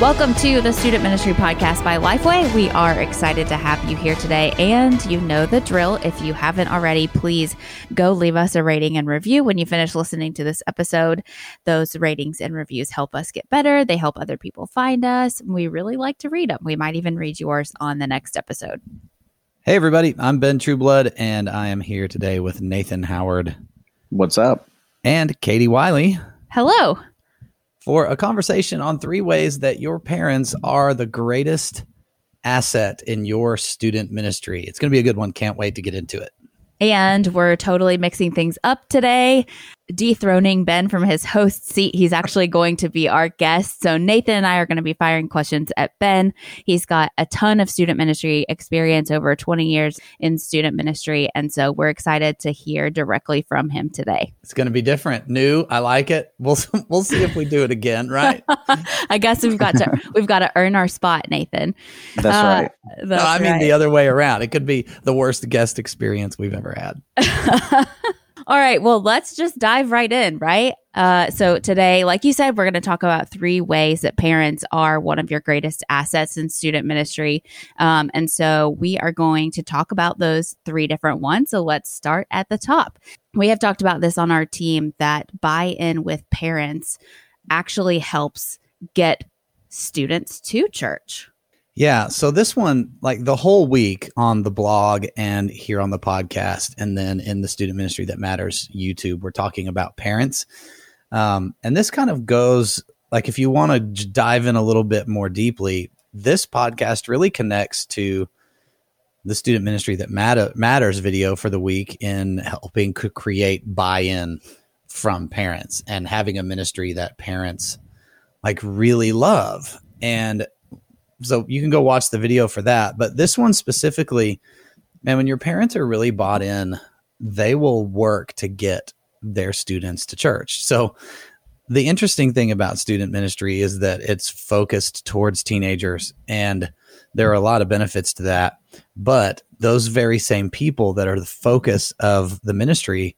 Welcome to the Student Ministry Podcast by Lifeway. We are excited to have you here today. And you know the drill. If you haven't already, please go leave us a rating and review when you finish listening to this episode. Those ratings and reviews help us get better, they help other people find us. We really like to read them. We might even read yours on the next episode. Hey, everybody. I'm Ben Trueblood, and I am here today with Nathan Howard. What's up? And Katie Wiley. Hello for a conversation on three ways that your parents are the greatest asset in your student ministry. It's going to be a good one. Can't wait to get into it. And we're totally mixing things up today dethroning Ben from his host seat. He's actually going to be our guest. So Nathan and I are going to be firing questions at Ben. He's got a ton of student ministry experience, over 20 years in student ministry. And so we're excited to hear directly from him today. It's going to be different, new. I like it. We'll we'll see if we do it again, right? I guess we've got to we've got to earn our spot, Nathan. That's uh, right. That's no, I mean right. the other way around. It could be the worst guest experience we've ever had. All right. Well, let's just dive right in, right? Uh, so, today, like you said, we're going to talk about three ways that parents are one of your greatest assets in student ministry. Um, and so, we are going to talk about those three different ones. So, let's start at the top. We have talked about this on our team that buy in with parents actually helps get students to church. Yeah. So this one, like the whole week on the blog and here on the podcast, and then in the Student Ministry That Matters YouTube, we're talking about parents. Um, and this kind of goes like if you want to dive in a little bit more deeply, this podcast really connects to the Student Ministry That Matter, Matters video for the week in helping create buy in from parents and having a ministry that parents like really love. And so you can go watch the video for that. But this one specifically, man, when your parents are really bought in, they will work to get their students to church. So the interesting thing about student ministry is that it's focused towards teenagers and there are a lot of benefits to that. But those very same people that are the focus of the ministry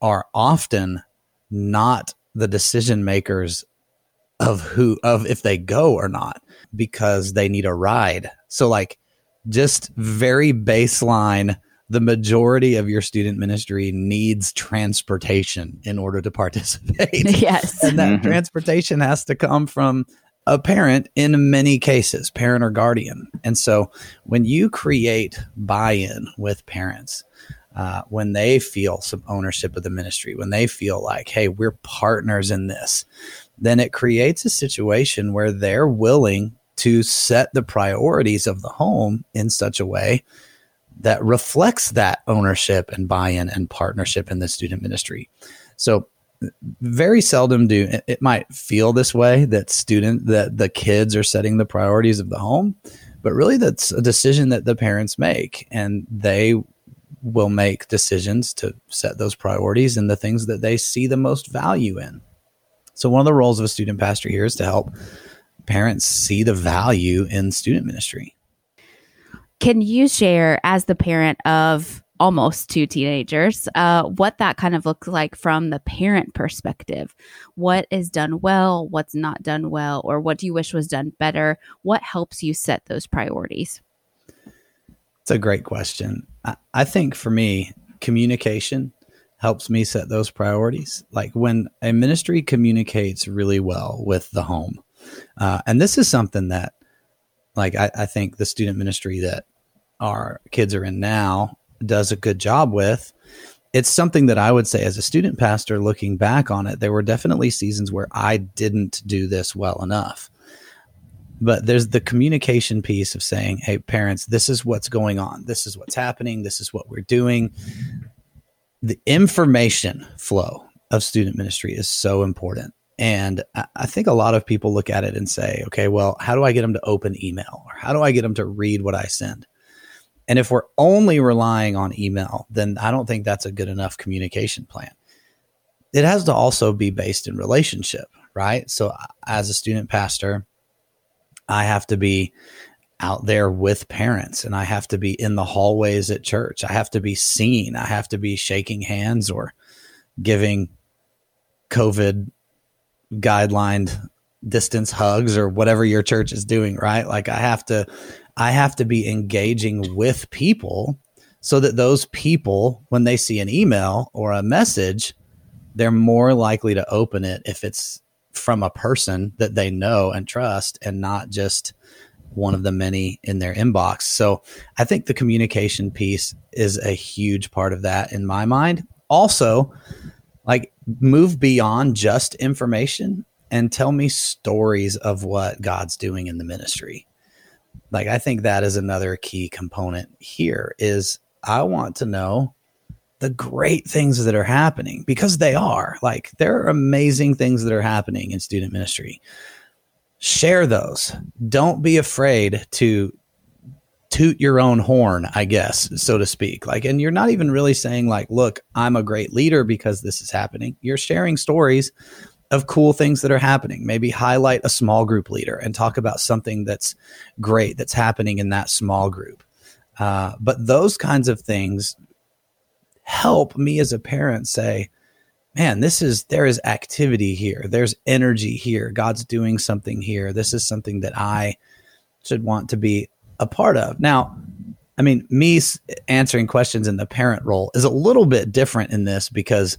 are often not the decision makers of who of if they go or not because they need a ride. So like just very baseline the majority of your student ministry needs transportation in order to participate. Yes. and that mm-hmm. transportation has to come from a parent in many cases, parent or guardian. And so when you create buy in with parents, uh, when they feel some ownership of the ministry, when they feel like, hey, we're partners in this, then it creates a situation where they're willing to set the priorities of the home in such a way that reflects that ownership and buy-in and partnership in the student ministry. So very seldom do it might feel this way that student that the kids are setting the priorities of the home, but really that's a decision that the parents make and they will make decisions to set those priorities and the things that they see the most value in. So one of the roles of a student pastor here is to help parents see the value in student ministry. Can you share, as the parent of almost two teenagers, uh, what that kind of looks like from the parent perspective? What is done well? What's not done well? Or what do you wish was done better? What helps you set those priorities? It's a great question. I, I think for me, communication helps me set those priorities. Like when a ministry communicates really well with the home, uh, and this is something that, like, I, I think the student ministry that our kids are in now does a good job with. It's something that I would say as a student pastor looking back on it, there were definitely seasons where I didn't do this well enough. But there's the communication piece of saying, hey, parents, this is what's going on. This is what's happening. This is what we're doing. The information flow of student ministry is so important. And I think a lot of people look at it and say, okay, well, how do I get them to open email? Or how do I get them to read what I send? And if we're only relying on email, then I don't think that's a good enough communication plan. It has to also be based in relationship, right? So, uh, as a student pastor, I have to be out there with parents and I have to be in the hallways at church. I have to be seen. I have to be shaking hands or giving COVID guidelined distance hugs or whatever your church is doing, right? Like I have to I have to be engaging with people so that those people when they see an email or a message, they're more likely to open it if it's from a person that they know and trust and not just one of the many in their inbox. So I think the communication piece is a huge part of that in my mind. Also, like move beyond just information and tell me stories of what God's doing in the ministry. Like I think that is another key component here is I want to know the great things that are happening because they are. Like there are amazing things that are happening in student ministry share those. Don't be afraid to toot your own horn, I guess, so to speak. Like, and you're not even really saying, like, look, I'm a great leader because this is happening. You're sharing stories of cool things that are happening. Maybe highlight a small group leader and talk about something that's great that's happening in that small group. Uh, but those kinds of things help me as a parent say, man, this is there is activity here. There's energy here. God's doing something here. This is something that I should want to be a part of. Now, I mean, me answering questions in the parent role is a little bit different in this because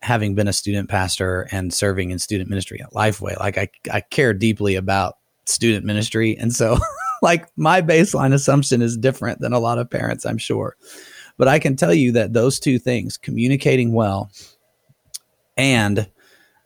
having been a student pastor and serving in student ministry at Lifeway, like I, I care deeply about student ministry. And so, like, my baseline assumption is different than a lot of parents, I'm sure. But I can tell you that those two things, communicating well and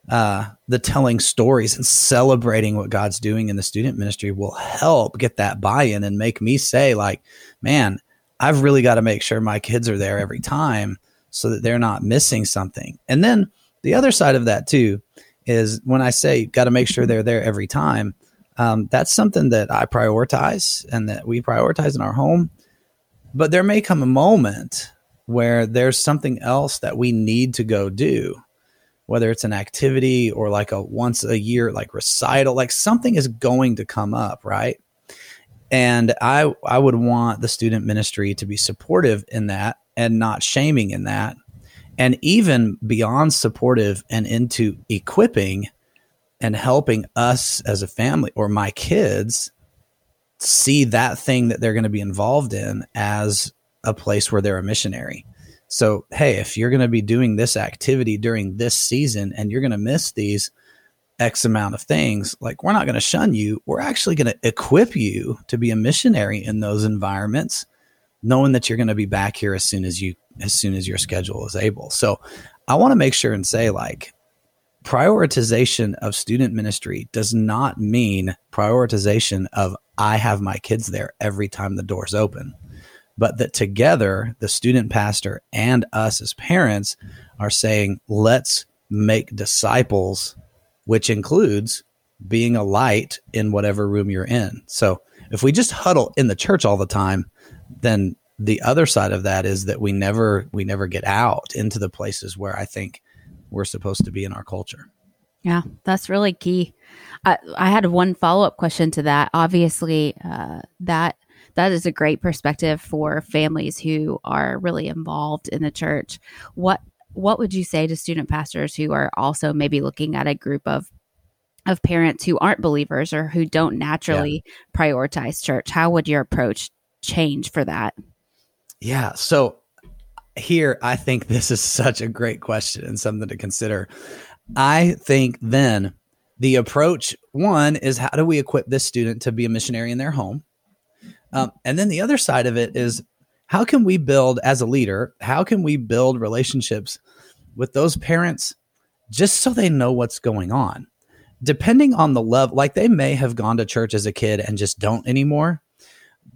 uh, the telling stories and celebrating what God's doing in the student ministry will help get that buy in and make me say, like, man, I've really got to make sure my kids are there every time so that they're not missing something. And then the other side of that, too, is when I say got to make sure they're there every time, um, that's something that I prioritize and that we prioritize in our home. But there may come a moment where there's something else that we need to go do whether it's an activity or like a once a year like recital like something is going to come up right? And i i would want the student ministry to be supportive in that and not shaming in that. And even beyond supportive and into equipping and helping us as a family or my kids see that thing that they're going to be involved in as a place where they're a missionary so, hey, if you're going to be doing this activity during this season and you're going to miss these X amount of things, like we're not going to shun you. We're actually going to equip you to be a missionary in those environments, knowing that you're going to be back here as soon as you as soon as your schedule is able. So, I want to make sure and say like prioritization of student ministry does not mean prioritization of I have my kids there every time the doors open but that together, the student pastor and us as parents are saying, let's make disciples, which includes being a light in whatever room you're in. So if we just huddle in the church all the time, then the other side of that is that we never we never get out into the places where I think we're supposed to be in our culture. Yeah, that's really key. I, I had one follow up question to that. Obviously, uh, that that is a great perspective for families who are really involved in the church. What what would you say to student pastors who are also maybe looking at a group of of parents who aren't believers or who don't naturally yeah. prioritize church? How would your approach change for that? Yeah. So here, I think this is such a great question and something to consider. I think then the approach one is how do we equip this student to be a missionary in their home? Um, and then the other side of it is how can we build as a leader, how can we build relationships with those parents just so they know what's going on? Depending on the love, like they may have gone to church as a kid and just don't anymore,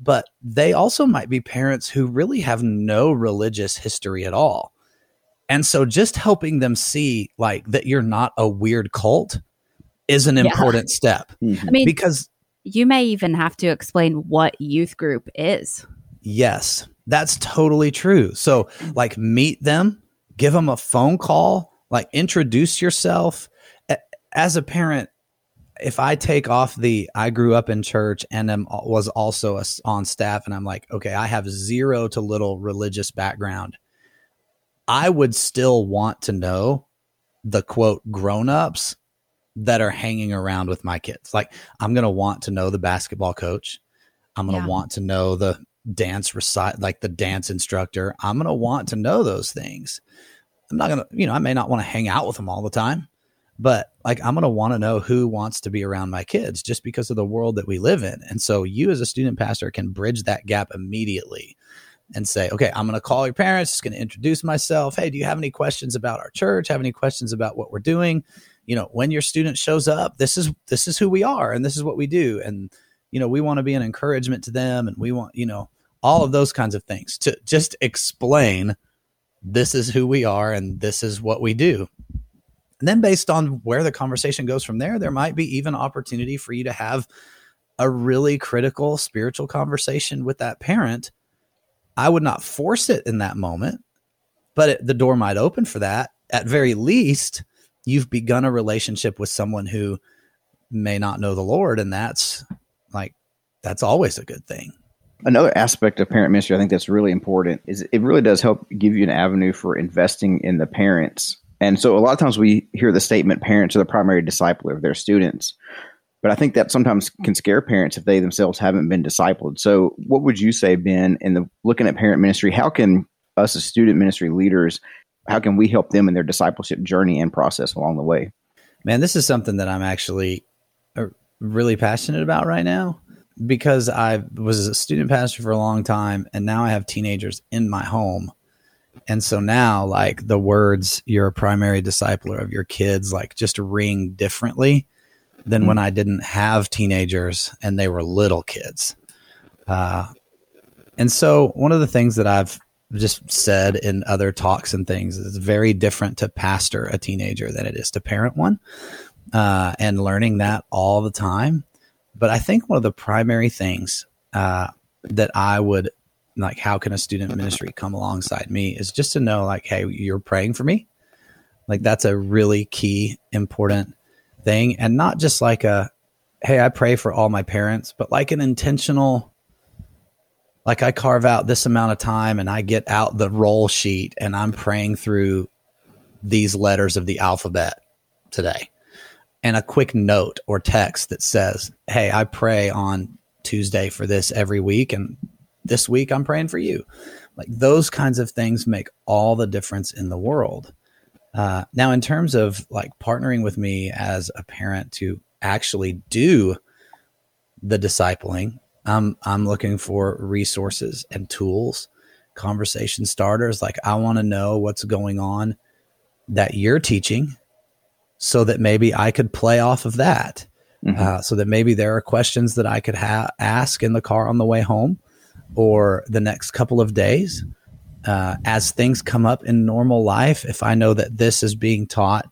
but they also might be parents who really have no religious history at all. And so just helping them see like that you're not a weird cult is an yeah. important step. Mm-hmm. I mean, because you may even have to explain what youth group is. Yes, that's totally true. So, like, meet them, give them a phone call, like, introduce yourself. As a parent, if I take off the I grew up in church and am, was also a, on staff, and I'm like, okay, I have zero to little religious background, I would still want to know the quote grown ups that are hanging around with my kids. Like I'm going to want to know the basketball coach. I'm going to Yeah. want to know the dance recite like the dance instructor. I'm going to want to know those things. I'm not going to, you know, I may not want to hang out with them all the time, but like I'm going to want to know who wants to be around my kids just because of the world that we live in. And so you as a student pastor can bridge that gap immediately and say, okay, I'm going to call your parents, just going to introduce myself. Hey, do you have any questions about our church? Have any questions about what we're doing? You know, when your student shows up, this is this is who we are and this is what we do and you know, we want to be an encouragement to them and we want, you know, all of those kinds of things to just explain this is who we are and this is what we do. And then based on where the conversation goes from there, there might be even opportunity for you to have a really critical spiritual conversation with that parent. I would not force it in that moment, but it, the door might open for that. At very least, you've begun a relationship with someone who may not know the Lord, and that's like that's always a good thing. Another aspect of parent ministry I think that's really important is it really does help give you an avenue for investing in the parents. And so a lot of times we hear the statement parents are the primary discipler of their students. But I think that sometimes can scare parents if they themselves haven't been discipled. So what would you say, Ben, in the looking at parent ministry, how can us as student ministry leaders, how can we help them in their discipleship journey and process along the way? Man, this is something that I'm actually uh, really passionate about right now because I was a student pastor for a long time and now I have teenagers in my home. And so now like the words you're a primary discipler of your kids like just ring differently than when I didn't have teenagers and they were little kids. Uh, and so one of the things that I've just said in other talks and things it's very different to pastor a teenager than it is to parent one uh, and learning that all the time. But I think one of the primary things uh, that I would like, how can a student ministry come alongside me is just to know, like, hey, you're praying for me. Like, that's a really key, important thing. And not just like a, hey, I pray for all my parents, but like an intentional, like I carve out this amount of time and I get out the roll sheet and I'm praying through these letters of the alphabet today and a quick note or text that says, Hey, I pray on Tuesday for this every week. And this week I'm praying for you. Like those kinds of things make all the difference in the world. Uh, now, in terms of like partnering with me as a parent to actually do the discipling, I'm, I'm looking for resources and tools, conversation starters. Like, I want to know what's going on that you're teaching so that maybe I could play off of that. Mhm. Uh, so that maybe there are questions that I could ha- ask in the car on the way home or the next couple of days uh, as things come up in normal life. If I know that this is being taught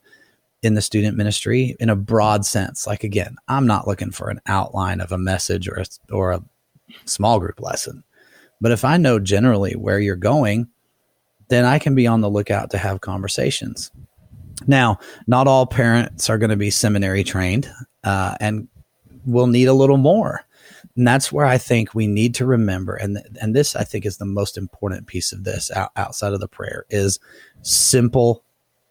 in the student ministry in a broad sense, like again, I'm not looking for an outline of a message or a, or a small group lesson, but if I know generally where you're going, then I can be on the lookout to have conversations. Now, not all parents are going to be seminary trained uh, and will need a little more. And that's where I think we need to remember, and and this I think is the most important piece of this out, outside of the prayer is simple,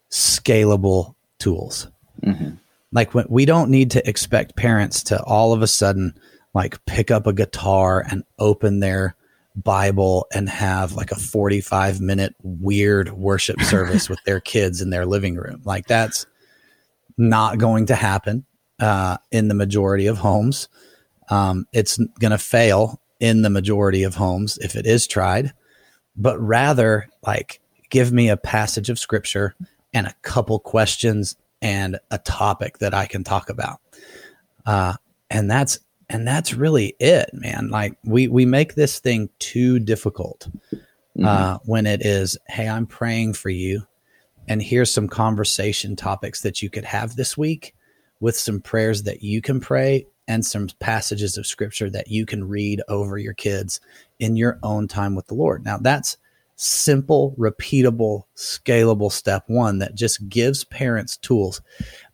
scalable tools. Mhm. Like when we don't need to expect parents to all of a sudden like pick up a guitar and open their Bible and have like a 45 minute weird worship service with their kids in their living room. Like that's not going to happen uh, in the majority of homes. Um, it's going to fail in the majority of homes if it is tried, but rather like give me a passage of scripture and a couple questions and a topic that I can talk about. Uh, and that's and that's really it, man. Like we we make this thing too difficult uh, when it is, hey, I'm praying for you, and here's some conversation topics that you could have this week with some prayers that you can pray and some passages of scripture that you can read over your kids in your own time with the Lord. Now that's simple, repeatable, scalable step one that just gives parents tools.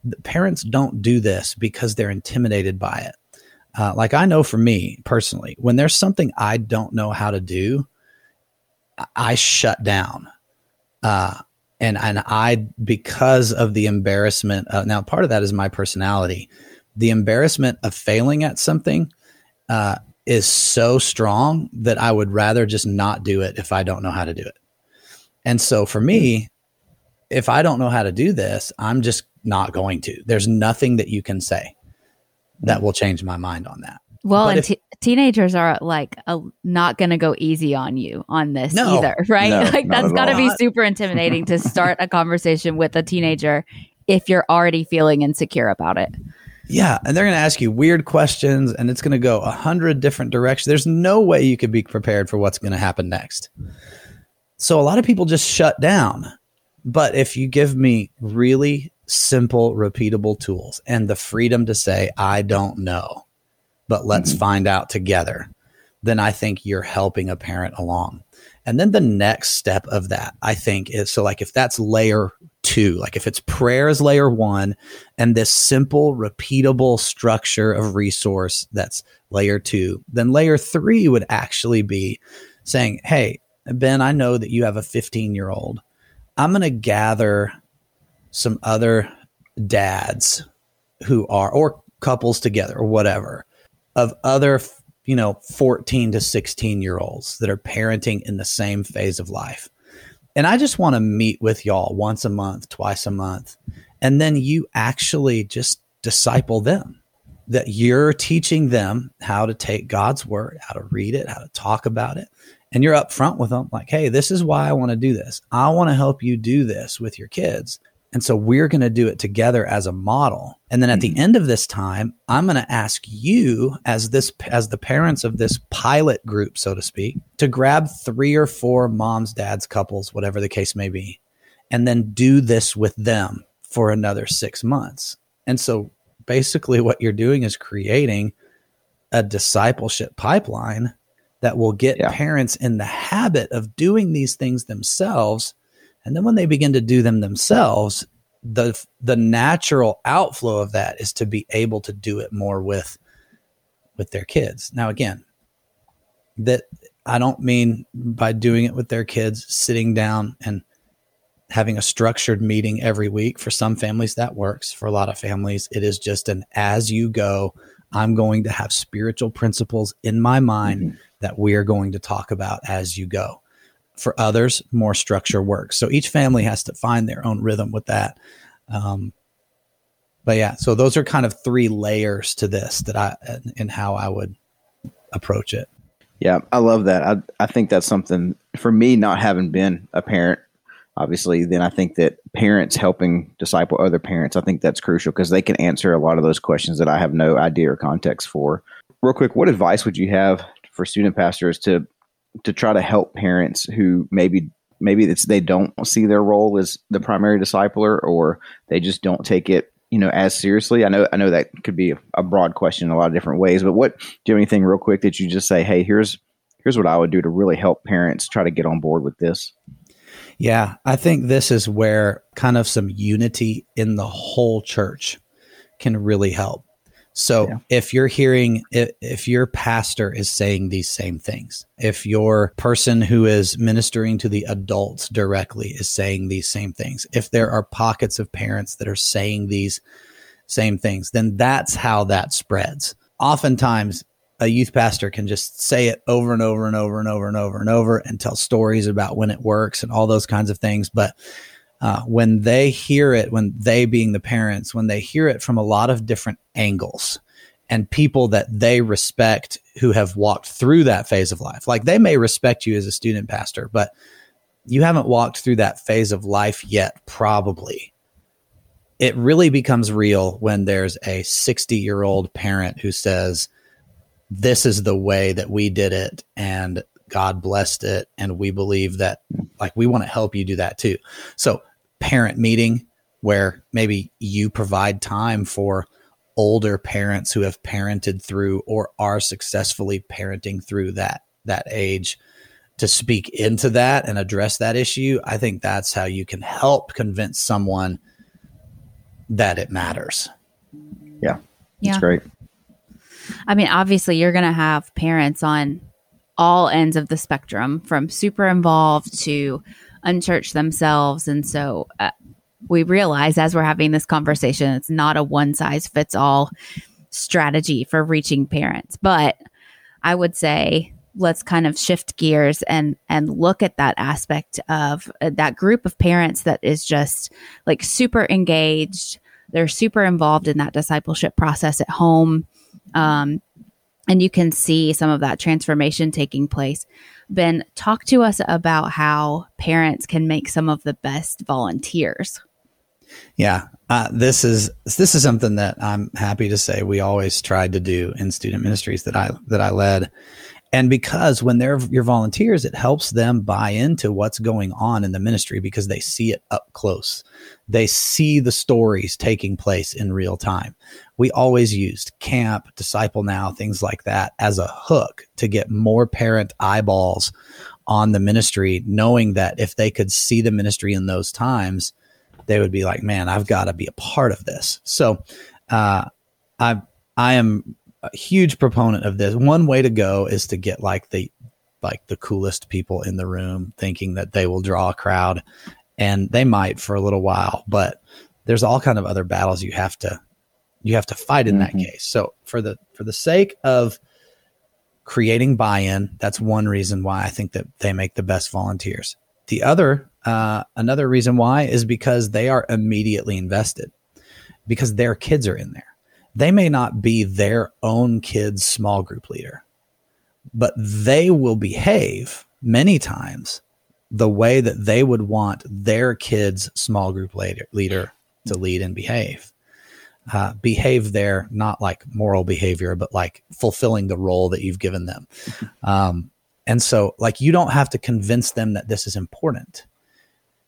The Parents don't do this because they're intimidated by it. Uh, like I know for me personally, when there's something I don't know how to do, I- shut down. Uh, and and I because of the embarrassment. Uh, now, part of that is my personality. The embarrassment of failing at something uh, is so strong that I would rather just not do it if I don't know how to do it. And so for me, hmm. if I don't know how to do this, I'm just not going to. There's nothing that you can say that hmm. will change my mind on that. Well, but and if, t- teenagers are like a, not going to go easy on you on this no, either, right? No, like that's got to be super intimidating to start a conversation with a teenager if you're already feeling insecure about it. Yeah, and they're going to ask you weird questions, and it's going to go a hundred different directions. There's no way you could be prepared for what's going to happen next. So a lot of people just shut down. But if you give me really simple, repeatable tools and the freedom to say, I don't know, but let's mm-hmm. find out together, then I think you're helping a parent along. And then the next step of that, I think, is so like if that's layer two, like if it's prayer is layer one, and this simple, repeatable structure of resource that's layer two, then layer three would actually be saying, Hey, Ben, I know that you have a 15 year old. I'm going to gather some other dads who are, or couples together or whatever, of other, you know, 14 to 16 year olds that are parenting in the same phase of life. And I just want to meet with y'all once a month, twice a month. And then you actually just disciple them that you're teaching them how to take God's word, how to read it, how to talk about it. And you're upfront with them like, hey, this is why I want to do this. I want to help you do this with your kids. And so we're going to do it together as a model. And then at mm-hmm. the end of this time, I'm going to ask you as this as the parents of this pilot group, so to speak, to grab 3 or 4 moms, dads, couples, whatever the case may be, and then do this with them for another 6 months. And so basically what you're doing is creating a discipleship pipeline that will get yeah. parents in the habit of doing these things themselves and then when they begin to do them themselves, the the natural outflow of that is to be able to do it more with with their kids. Now again, that I don't mean by doing it with their kids sitting down and having a structured meeting every week. For some families that works. For a lot of families it is just an as you go, I'm going to have spiritual principles in my mind mm-hmm. that we are going to talk about as you go. For others, more structure works. So each family has to find their own rhythm with that. Um, but yeah, so those are kind of three layers to this that I and how I would approach it. Yeah, I love that. I I think that's something for me not having been a parent obviously then I think that parents helping disciple other parents I think that's crucial because they can answer a lot of those questions that I have no idea or context for. Real quick, what advice would you have for student pastors to to try to help parents who maybe maybe it's they don't see their role as the primary discipler or they just don't take it you know as seriously. I know i know that could be a broad question in a lot of different ways but what do you have anything real quick that you just say hey here's here's what i would do to really help parents try to get on board with this yeah i think this is where kind of some unity in the whole church can really help so yeah. if you're hearing, if, if your pastor is saying these same things, if your person who is ministering to the adults directly is saying these same things, if there are pockets of parents that are saying these same things, then that's how that spreads. Oftentimes, a youth pastor can just say it over and over and over and over and over and over and tell stories about when it works and all those kinds of things. But uh, when they hear it, when they being the parents, when they hear it from a lot of different angles and people that they respect who have walked through that phase of life, like they may respect you as a student pastor, but you haven't walked through that phase of life yet, probably. It really becomes real when there's a 60 year old parent who says, This is the way that we did it. And God blessed it. And we believe that, like, we want to help you do that too. So parent meeting where maybe you provide time for older parents who have parented through or are successfully parenting through that that age to speak into that and address that issue i think that's how you can help convince someone that it matters. Yeah. That's yeah. great. I mean obviously you're going to have parents on all ends of the spectrum from super involved to unchurched themselves. And so uh, we realize as we're having this conversation, it's not a one size fits all strategy for reaching parents. But I would say let's kind of shift gears and and look at that aspect of uh, that group of parents that is just like super engaged they're super involved in that discipleship process at home um, and you can see some of that transformation taking place ben talk to us about how parents can make some of the best volunteers yeah, uh, this is this is something that I'm happy to say we always tried to do in student ministries that I that I led, and because when they're your volunteers, it helps them buy into what's going on in the ministry because they see it up close. They see the stories taking place in real time. We always used camp, disciple now, things like that as a hook to get more parent eyeballs on the ministry, knowing that if they could see the ministry in those times, they would be like, man, I've got to be a part of this. So, uh, I, I am a huge proponent of this. One way to go is to get like the like the coolest people in the room thinking that they will draw a crowd and they might for a little while, but there's all kind of other battles you have to you have to fight in mm-hmm. that case. So for the for the sake of creating buy-in, that's one reason why I think that they make the best volunteers. The other uh, another reason why is because they are immediately invested because their kids are in there they may not be their own kid's small group leader, but they will behave many times the way that they would want their kid's small group leader, leader to lead and behave. Uh, behave there, not like moral behavior, but like fulfilling the role that you've given them. Um, and so, like, you don't have to convince them that this is important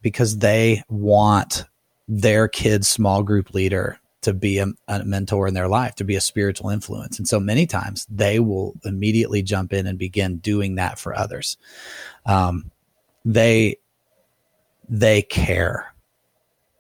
because they want their kid's small group leader to be a, a, mentor in their life, to be a spiritual influence. And so many times they will immediately jump in and begin doing that for others. Um, they they care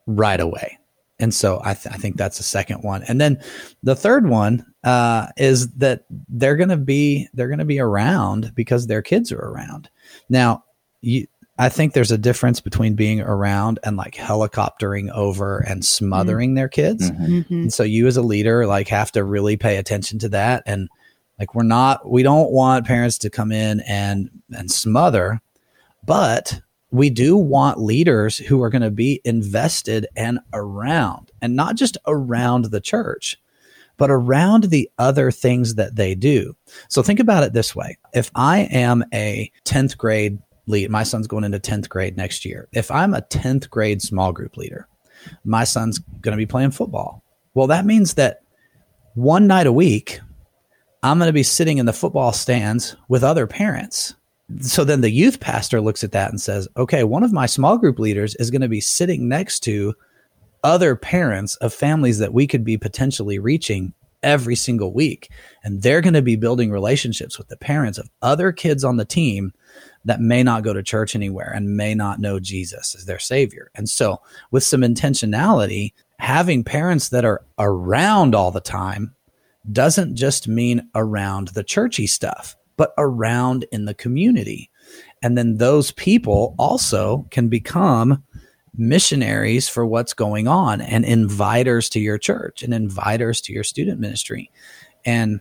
right away. And so I, th- I think that's the second one. And then the third one uh, is that they're going to be they're going to be around because their kids are around. Now, you, I think there's a difference between being around and like helicoptering over and smothering mm-hmm. their kids. Mm-hmm. mm-hmm. And so you as a leader like have to really pay attention to that and like we're not we don't want parents to come in and and smother, but we do want leaders who are going to be invested and around and not just around the church but around the other things that they do. So think about it this way. If I am a 10th grade lead. My son's going into 10th grade next year. If I'm a 10th grade small group leader, my son's going to be playing football. Well, that means that one night a week, I'm going to be sitting in the football stands with other parents. So then the youth pastor looks at that and says, okay, one of my small group leaders is going to be sitting next to other parents of families that we could be potentially reaching every single week. And they're going to be building relationships with the parents of other kids on the team that may not go to church anywhere and may not know Jesus as their savior. And so, with some intentionality, having parents that are around all the time doesn't just mean around the churchy stuff, but around in the community. And then those people also can become missionaries for what's going on and inviters to your church and inviters to your student ministry. And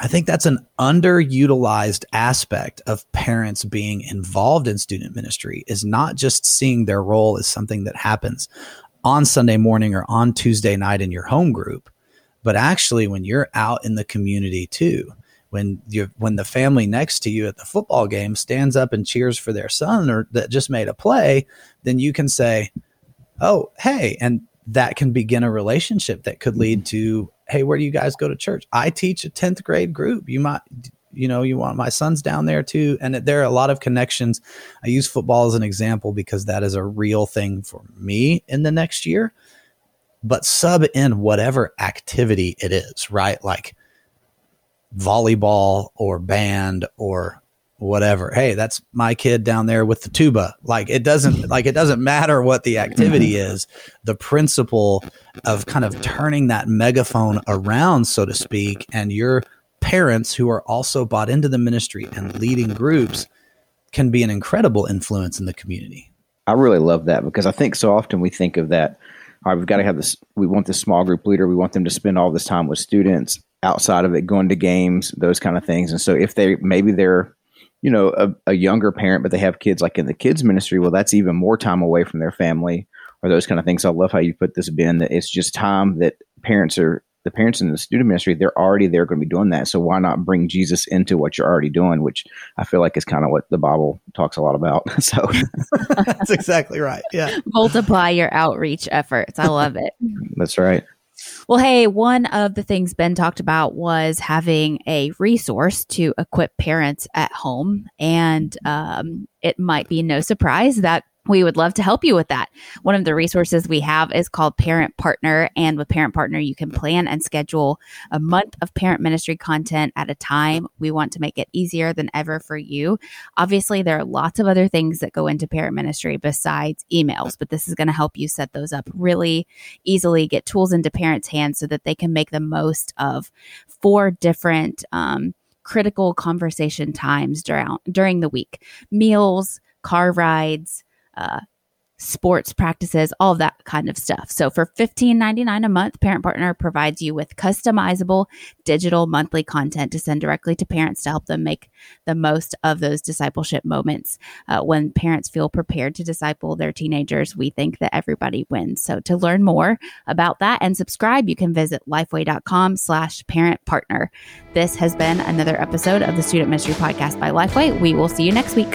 I think that's an underutilized aspect of parents being involved in student ministry is not just seeing their role as something that happens on Sunday morning or on Tuesday night in your home group, but actually when you're out in the community too. When you when the family next to you at the football game stands up and cheers for their son or that just made a play, then you can say, "Oh, hey," and that can begin a relationship that could lead mm-hmm. to hey, where do you guys go to church? I teach a 10th grade group. You might, you know, you want my son's down there too. And there are a lot of connections. I use football as an example because that is a real thing for me in the next year. But sub in whatever activity it is, right? Like volleyball or band or whatever. Hey, that's my kid down there with the tuba. Like it doesn't like it doesn't matter what the activity mm-hmm. is. The principle of kind of turning that megaphone around, so to speak, and your parents who are also bought into the ministry and leading groups can be an incredible influence in the community. I really love that because I think so often we think of that. All right, we've got to have this. We want this small group leader. We want them to spend all this time with students outside of it, going to games, those kind of things. And so if they maybe they're you know a, a younger parent, but they have kids like in the kids ministry, well, that's even more time away from their family or those kind of things. I love how you put this, Ben. That it's just time that parents are the parents in the student ministry, they're already there going to be doing that. So why not bring Jesus into what you're already doing, which I feel like is kind of what the Bible talks a lot about. so that's exactly right. Yeah. Multiply your outreach efforts. I love it. that's right. Well, hey, one of the things Ben talked about was having a resource to equip parents at home. And um, it might be no surprise that we would love to help you with that. One of the resources we have is called Parent Partner. And with Parent Partner, you can plan and schedule a month of parent ministry content at a time. We want to make it easier than ever for you. Obviously, there are lots of other things that go into parent ministry besides emails, but this is going to help you set those up really easily, get tools into parents' hands so that they can make the most of four different um, critical conversation times during, during the week meals, car rides, uh, sports practices, all that kind of stuff. So for $15.99 a month, Parent Partner provides you with customizable digital monthly content to send directly to parents to help them make the most of those discipleship moments. Uh, when parents feel prepared to disciple their teenagers, we think that everybody wins. So to learn more about that and subscribe, you can visit lifeway.com slash parent partner. This has been another episode of the Student Ministry Podcast by Lifeway. We will see you next week.